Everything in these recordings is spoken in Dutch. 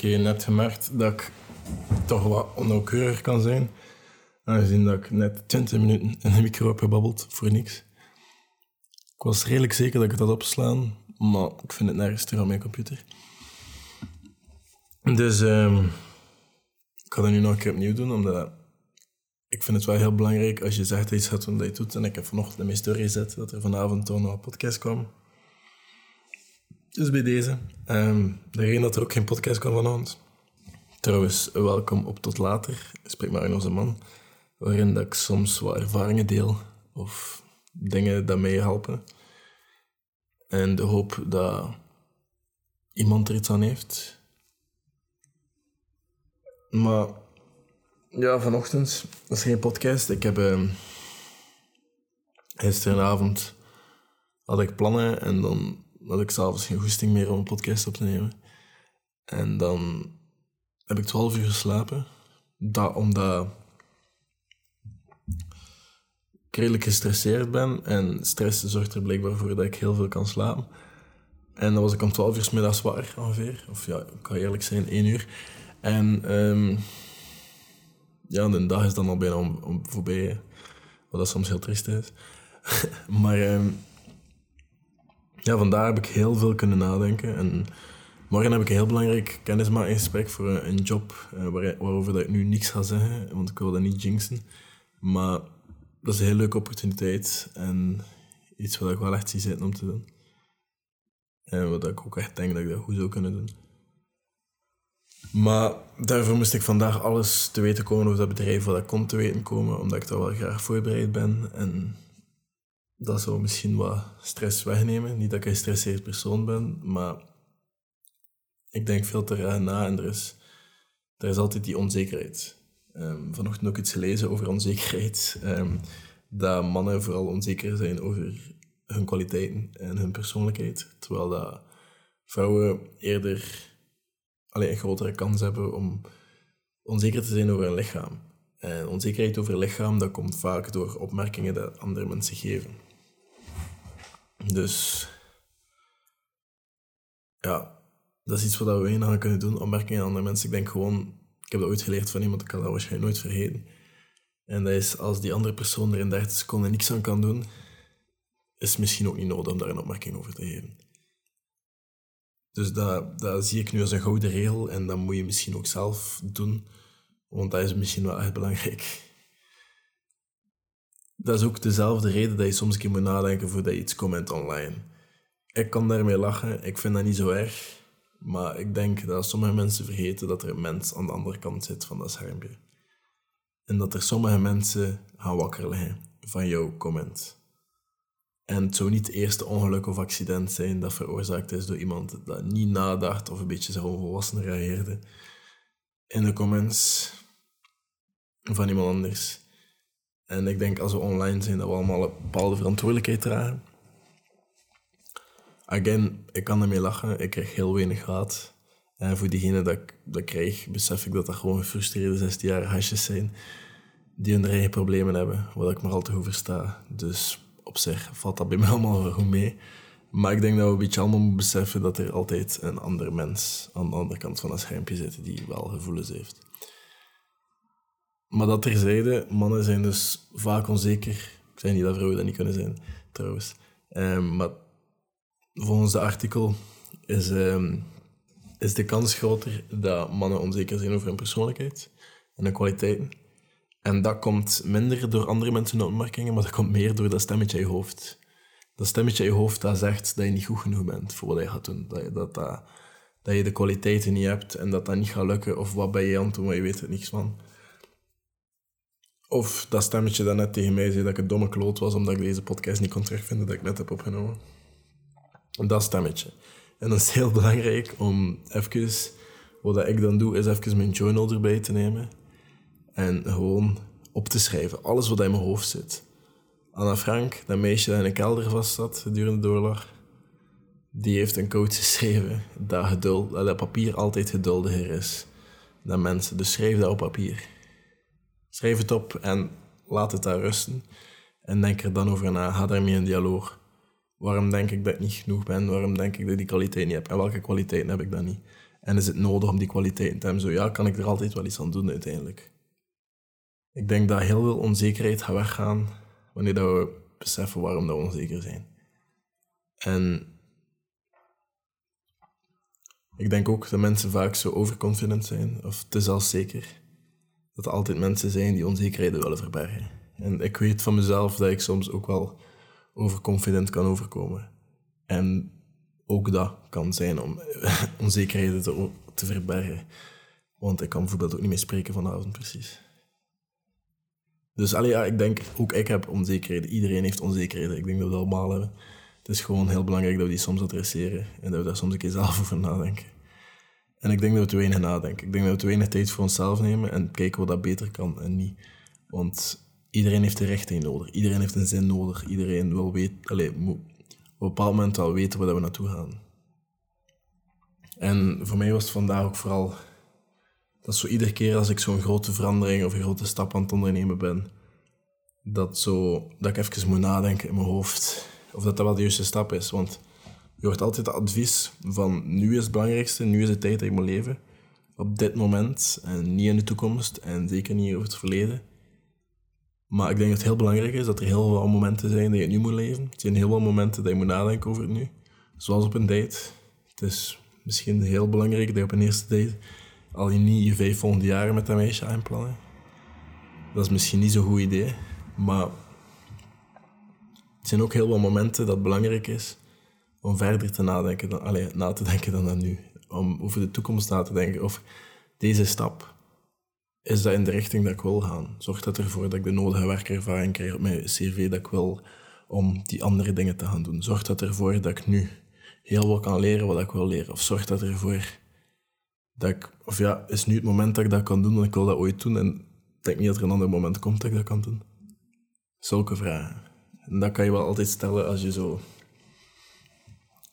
Heb net gemerkt dat ik toch wat onnauwkeurig kan zijn. Aangezien dat ik net 20 minuten in de micro heb gebabbeld voor niks. Ik was redelijk zeker dat ik het had opslaan, maar ik vind het nergens terug op mijn computer. Dus ehm, ik ga dat nu nog een keer opnieuw doen, omdat ik vind het wel heel belangrijk als je zegt dat je iets gaat doen dat je doet. En ik heb vanochtend in mijn story gezet dat er vanavond toch nog een podcast kwam. Dus bij deze. Um, de reden dat er ook geen podcast kwam vanavond. Trouwens, welkom op Tot Later. Spreek maar in onze man. Waarin dat ik soms wat ervaringen deel. Of dingen dat mij helpen. En de hoop dat iemand er iets aan heeft. Maar ja, vanochtend was geen podcast. Ik heb uh, gisteravond had ik plannen en dan had ik s'avonds geen goesting meer om een podcast op te nemen. En dan heb ik 12 uur geslapen. Dat, omdat ik redelijk gestresseerd ben. En stress zorgt er blijkbaar voor dat ik heel veel kan slapen. En dan was ik om 12 uur s middags waar ongeveer. Of ja, ik kan eerlijk zijn, 1 uur. En um, ja, de dag is dan al bijna om, voorbij. Wat soms heel triest is. maar um, ja, vandaar heb ik heel veel kunnen nadenken. En morgen heb ik een heel belangrijk kennismakingsgesprek voor een, job waar, waarover dat ik nu niks ga zeggen, want ik wil dat niet jinxen. Maar dat is een heel leuke opportuniteit en iets wat ik wel echt zie zitten om te doen. En wat ik ook echt denk dat ik dat goed zou kunnen doen. Maar daarvoor moest ik vandaag alles te weten komen over dat bedrijf, wat ik kon te weten komen, omdat ik daar wel graag voorbereid ben. En dat zou misschien wat stress wegnemen. Niet dat ik een gestresseerd persoon ben, maar ik denk veel te raar na en er is, er is altijd die onzekerheid. Um, vanochtend ook iets gelezen over onzekerheid. Um, dat mannen vooral onzeker zijn over hun kwaliteiten en hun persoonlijkheid. Terwijl dat vrouwen eerder alleen een grotere kans hebben om onzeker te zijn over hun lichaam. En onzekerheid over lichaam, dat komt vaak door opmerkingen dat andere mensen geven. Dus ja, dat is iets wat we weinig aan kunnen doen. Opmerkingen aan andere mensen. Ik denk gewoon, ik heb dat ooit geleerd van iemand, ik kan dat waarschijnlijk nooit vergeten. En dat is als die andere persoon er in 30 seconden niks aan kan doen, is misschien ook niet nodig om daar een opmerking over te geven. Dus dat, dat zie ik nu als een gouden regel en dat moet je misschien ook zelf doen, want dat is misschien wel echt belangrijk dat is ook dezelfde reden dat je soms een keer moet nadenken voordat je iets comment online. Ik kan daarmee lachen, ik vind dat niet zo erg. Maar ik denk dat sommige mensen vergeten dat er een mens aan de andere kant zit van dat schermpje. En dat er sommige mensen gaan wakker liggen van jouw comment. En het zou niet het eerste ongeluk of accident zijn dat veroorzaakt is door iemand dat niet nadacht of een beetje zo onvolwassen reageerde in de comments van iemand anders. En ik denk als we online zijn, dat we allemaal een bepaalde verantwoordelijkheid dragen. Again, ik kan ermee lachen. Ik krijg heel weinig haat. En voor diegenen dat ik dat krijg, besef ik dat dat gewoon gefrustreerde 16-jarige hasjes zijn. Die hun eigen problemen hebben, wat ik maar al te goed versta. Dus op zich valt dat bij mij allemaal goed mee. Maar ik denk dat we een beetje allemaal moeten beseffen dat er altijd een ander mens aan de andere kant van het schermpje zit die wel gevoelens heeft. Maar dat terzijde, mannen zijn dus vaak onzeker. Ik zeg niet dat vrouwen dat niet kunnen zijn, trouwens. Um, maar volgens de artikel is, um, is de kans groter dat mannen onzeker zijn over hun persoonlijkheid en hun kwaliteiten. En dat komt minder door andere mensen opmerkingen, maar dat komt meer door dat stemmetje in je hoofd. Dat stemmetje in je hoofd dat zegt dat je niet goed genoeg bent voor wat je gaat doen. Dat, dat, dat, dat je de kwaliteiten niet hebt en dat dat niet gaat lukken. Of wat ben je aan het doen, maar je weet er niks van. Of dat stemmetje dat net tegen mij zei dat ik een domme kloot was omdat ik deze podcast niet kon terugvinden dat ik net heb opgenomen. Dat stemmetje. En dat is heel belangrijk om even, wat ik dan doe, is even mijn journal erbij te nemen. En gewoon op te schrijven. Alles wat in mijn hoofd zit. Anna Frank, dat meisje dat in een kelder vast zat gedurende de doorlag, die heeft een coach geschreven dat, geduld, dat papier altijd geduldiger is dan mensen. Dus schrijf dat op papier. Schrijf het op en laat het daar rusten. En denk er dan over na. Ga daarmee in dialoog. Waarom denk ik dat ik niet genoeg ben? Waarom denk ik dat ik die kwaliteit niet heb? En welke kwaliteiten heb ik dan niet? En is het nodig om die kwaliteit te hebben? Zo ja, kan ik er altijd wel iets aan doen uiteindelijk. Ik denk dat heel veel onzekerheid gaat weggaan wanneer dat we beseffen waarom we onzeker zijn. En ik denk ook dat mensen vaak zo overconfident zijn, of te zelfzeker, dat er altijd mensen zijn die onzekerheden willen verbergen. En ik weet van mezelf dat ik soms ook wel overconfident kan overkomen. En ook dat kan zijn om onzekerheden te, te verbergen. Want ik kan bijvoorbeeld ook niet meer spreken vanavond, precies. Dus allee, ja, ik denk, ook ik heb onzekerheden. Iedereen heeft onzekerheden. Ik denk dat we dat allemaal hebben. Het is gewoon heel belangrijk dat we die soms adresseren en dat we daar soms een keer zelf over nadenken. En ik denk dat we te weinig nadenken. Ik denk dat we te weinig tijd voor onszelf nemen en kijken wat dat beter kan en niet. Want iedereen heeft een richting nodig. Iedereen heeft een zin nodig. Iedereen wil weten, allee, moet op een bepaald moment wel weten waar we naartoe gaan. En voor mij was het vandaag ook vooral dat zo iedere keer als ik zo'n grote verandering of een grote stap aan het ondernemen ben, dat, zo, dat ik even moet nadenken in mijn hoofd of dat dat wel de juiste stap is. Want je hoort altijd het advies van nu is het belangrijkste, nu is de tijd dat je moet leven. Op dit moment en niet in de toekomst en zeker niet over het verleden. Maar ik denk dat het heel belangrijk is dat er heel veel momenten zijn dat je nu moet leven. Er zijn heel veel momenten dat je moet nadenken over het nu. Zoals op een date. Het is misschien heel belangrijk dat je op een eerste date al je niet je vijf volgende jaren met dat meisje aanplannen. Dat is misschien niet zo'n goed idee, maar het zijn ook heel veel momenten dat belangrijk is om verder te nadenken dan, allez, na te denken dan, nu. Om over de toekomst na te denken. Of deze stap, is dat in de richting dat ik wil gaan? Zorgt dat ervoor dat ik de nodige werkervaring krijg op mijn cv dat ik wil om die andere dingen te gaan doen? Zorgt dat ervoor dat ik nu heel veel kan leren wat ik wil leren? Of zorgt dat ervoor dat ik, of ja, is nu het moment dat ik dat kan doen, want ik wil dat ooit doen en ik denk niet dat er een ander moment komt dat ik dat kan doen? Zulke vragen. En dat kan je wel altijd stellen als je zo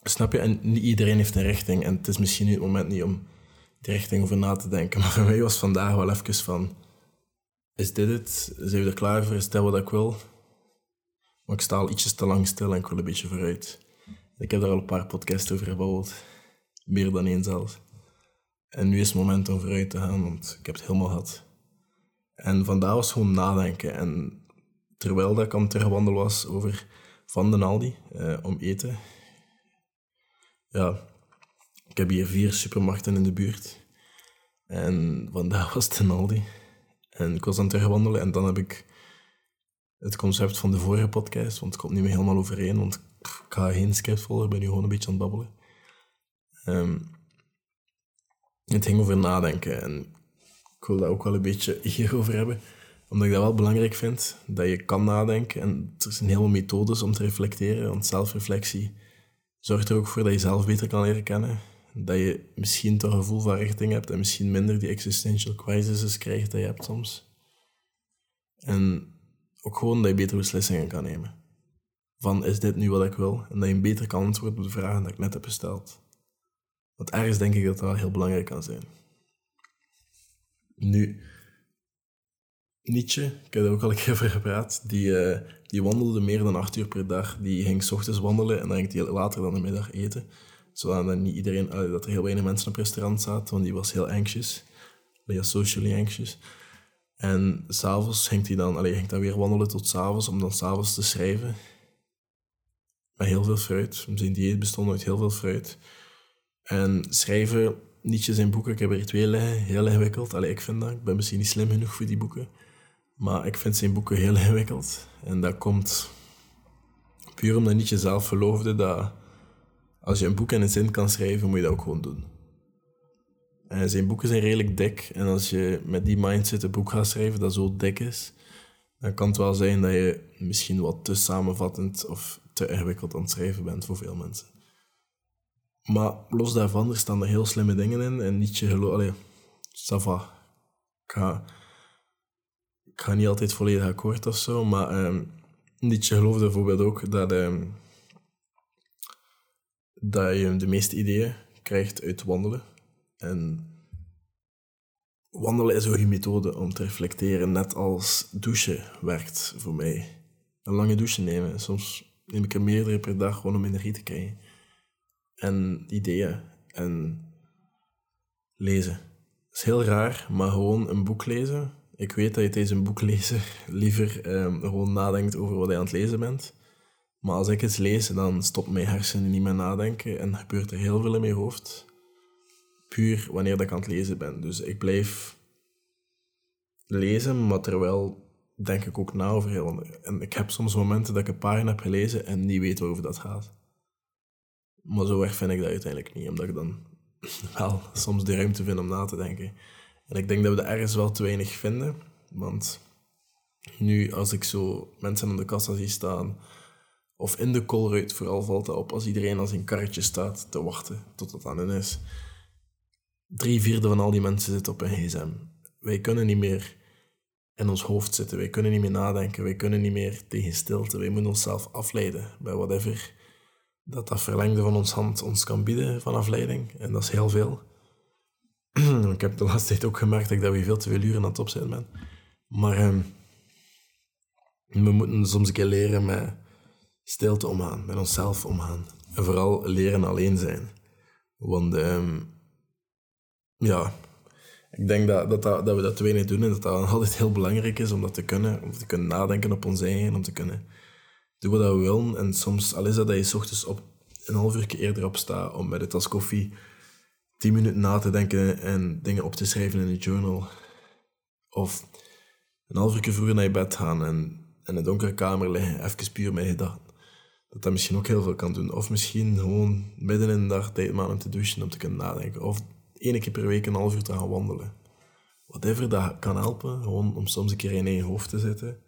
Snap je? En niet iedereen heeft een richting. En het is misschien nu het moment niet om die richting over na te denken. Maar voor mij was vandaag wel even van... Is dit het? Zijn we er klaar voor? Is dat wat ik wil? Maar ik sta al ietsjes te lang stil en ik wil een beetje vooruit. Ik heb daar al een paar podcasts over gebabbeld. Meer dan één zelfs. En nu is het moment om vooruit te gaan, want ik heb het helemaal gehad. En vandaag was gewoon nadenken. En terwijl dat ik aan het terugwandelen was over Van den Aldi, eh, om eten ja, ik heb hier vier supermarkten in de buurt. En vandaag was het Aldi. En ik was aan het terugwandelen en dan heb ik het concept van de vorige podcast, want het komt niet meer helemaal overeen, want ik ga geen script volgen, ik ben nu gewoon een beetje aan het babbelen. Ehm, het ging over nadenken en ik wil daar ook wel een beetje hierover hebben, omdat ik dat wel belangrijk vind, dat je kan nadenken en er zijn heel veel methodes om te reflecteren, want zelfreflectie zorgt er ook voor dat je zelf beter kan leren kennen. Dat je misschien toch een gevoel van richting hebt en misschien minder die existential crises krijgt dat je hebt soms. En ook gewoon dat je betere beslissingen kan nemen. Van, is dit nu wat ik wil? En dat je beter kan antwoorden op de vragen die ik net heb gesteld. Want ergens denk ik dat dat wel heel belangrijk kan zijn. Nu, Nietzsche, ik heb er ook al een keer over gepraat, die, uh, die wandelde meer dan acht uur per dag. Die ging s ochtends wandelen en dan ging hij later dan de middag eten. Zodat niet iedereen, dat er heel weinig mensen op restaurant zaten, want die was heel anxious. Heel socially anxious. En s'avonds ging hij dan, allee, ging hij weer wandelen tot s'avonds, om dan s'avonds te schrijven. Met heel veel fruit. Zijn dieet bestond uit heel veel fruit. En schrijven, Nietzsche zijn boeken, ik heb er twee liggen, heel ingewikkeld. Allee, ik vind dat. Ik ben misschien niet slim genoeg voor die boeken. Maar ik vind zijn boeken heel ingewikkeld. En dat komt puur omdat Nietzsche zelf geloofde dat als je een boek in een zin kan schrijven, moet je dat ook gewoon doen. En zijn boeken zijn redelijk dik. En als je met die mindset een boek gaat schrijven dat zo dik is, dan kan het wel zijn dat je misschien wat te samenvattend of te ingewikkeld aan het schrijven bent voor veel mensen. Maar los daarvan, er staan er heel slimme dingen in. En Nietzsche gelooft... Allee, ça va. Ik ga ik ga niet altijd volledig akkoord of zo, maar um, Nietzsche geloofde bijvoorbeeld ook dat, um, dat je de meeste ideeën krijgt uit wandelen. En wandelen is ook een methode om te reflecteren, net als douchen werkt voor mij. Een lange douche nemen. Soms neem ik er meerdere per dag gewoon om energie te krijgen. En ideeën. En lezen. Dat is heel raar, maar gewoon een boek lezen. Ik weet dat je tijdens een boek lezen liever ehm, gewoon nadenkt over wat je aan het lezen bent. Maar als ik iets lees, dan stopt mijn hersenen niet meer nadenken en gebeurt er heel veel in mijn hoofd. Puur wanneer ik aan het lezen ben. Dus ik blijf lezen, maar terwijl denk ik ook na over heel En ik heb soms momenten dat ik een pagina heb gelezen en niet weet waarover dat gaat. Maar zo erg vind ik dat uiteindelijk niet, omdat ik dan wel soms de ruimte vind om na te denken. En ik denk dat we dat ergens wel te weinig vinden, want nu als ik zo mensen aan de kassa zie staan, of in de kolruit, vooral valt dat op als iedereen als een karretje staat te wachten tot het aan hen is. Drie vierde van al die mensen zitten op een gsm. Wij kunnen niet meer in ons hoofd zitten. Wij kunnen niet meer nadenken. Wij kunnen niet meer tegen stilte. Wij moeten onszelf afleiden bij whatever dat dat verlengde van ons hand ons kan bieden van afleiding. En dat is heel veel. ik heb de laatste tijd ook gemerkt dat ik veel te veel uren aan het opzetten ben. Maar um, we moeten soms een keer leren met stilte omgaan, met onszelf omgaan. En vooral leren alleen zijn. Want um, ja, ik denk dat, dat, dat, we dat te weinig doen en dat dat altijd heel belangrijk is om dat te kunnen. Om te kunnen nadenken op ons eigen, om te kunnen doen wat we willen. En soms, al is dat dat je s ochtends op een half uur eerder opstaat om bij de tas koffie tien minuten na te denken en dingen op te schrijven in een journal. Of een half uur vroeger naar je bed gaan en in een donkere kamer liggen, even puur met gedachten. Dat dat misschien ook heel veel kan doen. Of misschien gewoon midden in de dag tijd maken om te douchen, om te kunnen nadenken. Of één keer per week een half uur te gaan wandelen. Whatever dat kan helpen, gewoon om soms een keer in je hoofd te zitten.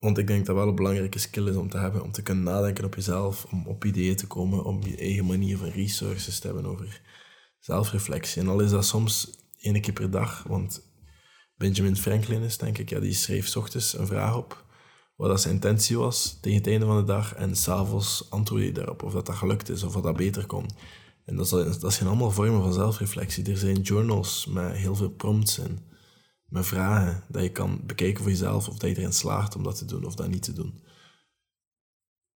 Want ik denk dat wel een belangrijke skill is om te hebben, om te kunnen nadenken op jezelf, om op ideeën te komen, om je eigen manier van resources te hebben over zelfreflectie. En al is dat soms één keer per dag, want Benjamin Franklin is, denk ik, ja, die schreef ochtends een vraag op, wat dat zijn intentie was tegen het einde van de dag, en s'avonds antwoordde hij daarop, of dat dat gelukt is, of wat dat beter kon. En dat zijn allemaal vormen van zelfreflectie. Er zijn journals met heel veel prompts in, met vragen, dat je kan bekijken voor jezelf of dat je erin slaagt om dat te doen of dat niet te doen.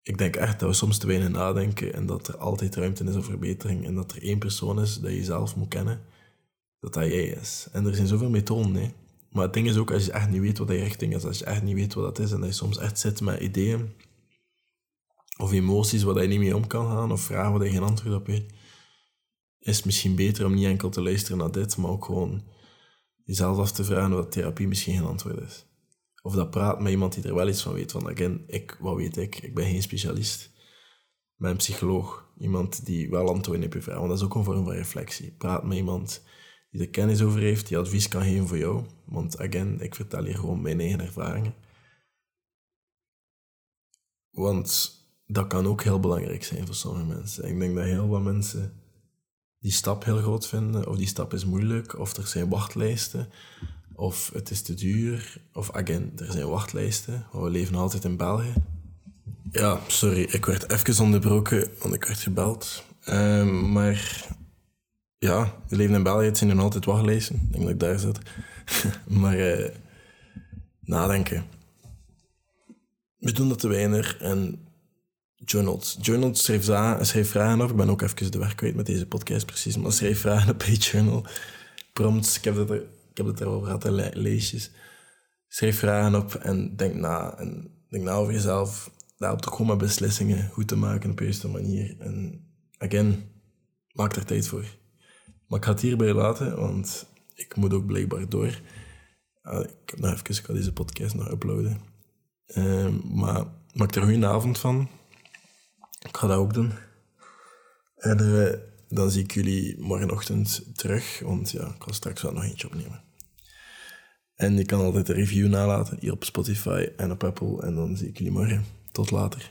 Ik denk echt dat we soms te weinig nadenken en dat er altijd ruimte is voor verbetering en dat er één persoon is dat je zelf moet kennen, dat dat jij is. En er zijn zoveel methoden, hè. Maar het ding is ook, als je echt niet weet wat je richting is, als je echt niet weet wat dat is en dat je soms echt zit met ideeën of emoties waar je niet mee om kan gaan of vragen waar je geen antwoord op weet, is het misschien beter om niet enkel te luisteren naar dit, maar ook gewoon jezelf af te vragen wat therapie misschien geen antwoord is. Of dat praat met iemand die er wel iets van weet. Want again, ik, wat weet ik? Ik ben geen specialist. Mijn psycholoog. Iemand die wel antwoorden op je vragen. Want dat is ook een vorm van reflectie. Praat met iemand die er kennis over heeft, die advies kan geven voor jou. Want again, ik vertel hier gewoon mijn eigen ervaringen. Want dat kan ook heel belangrijk zijn voor sommige mensen. Ik denk dat heel wat mensen die stap heel groot vinden, of die stap is moeilijk, of er zijn wachtlijsten, of het is te duur, of again, er zijn wachtlijsten, we leven altijd in België. Ja, sorry, ik werd even onderbroken, want ik werd gebeld. Ehm, maar ja, we leven in België, het zijn nog altijd wachtlijsten. Ik denk dat ik daar zit. maar uh, nadenken. We doen dat te weinig en journals. Journals schreef, schreef vragen op. Ik ben ook even de werk kwijt met deze podcast, precies. Maar schreef vragen op journal. Prompts, ik heb het, er, ik heb het gehad, le leesjes. Schreef vragen op en denk na. En denk na over jezelf. Daarop toch gewoon beslissingen goed te maken op de juiste manier. En again, maak er tijd voor. Maar ik ga het hierbij laten, want ik moet ook blijkbaar door. Uh, ik heb nog even, ik ga deze podcast nog uploaden. Uh, maar maak er een goede avond van. Ik ga dat ook doen. En uh, dan zie ik jullie morgenochtend terug, want ja, ik ga straks wel nog eentje opnemen. En je kan altijd een review nalaten hier op Spotify en op Apple. En dan zie ik jullie morgen. Tot later.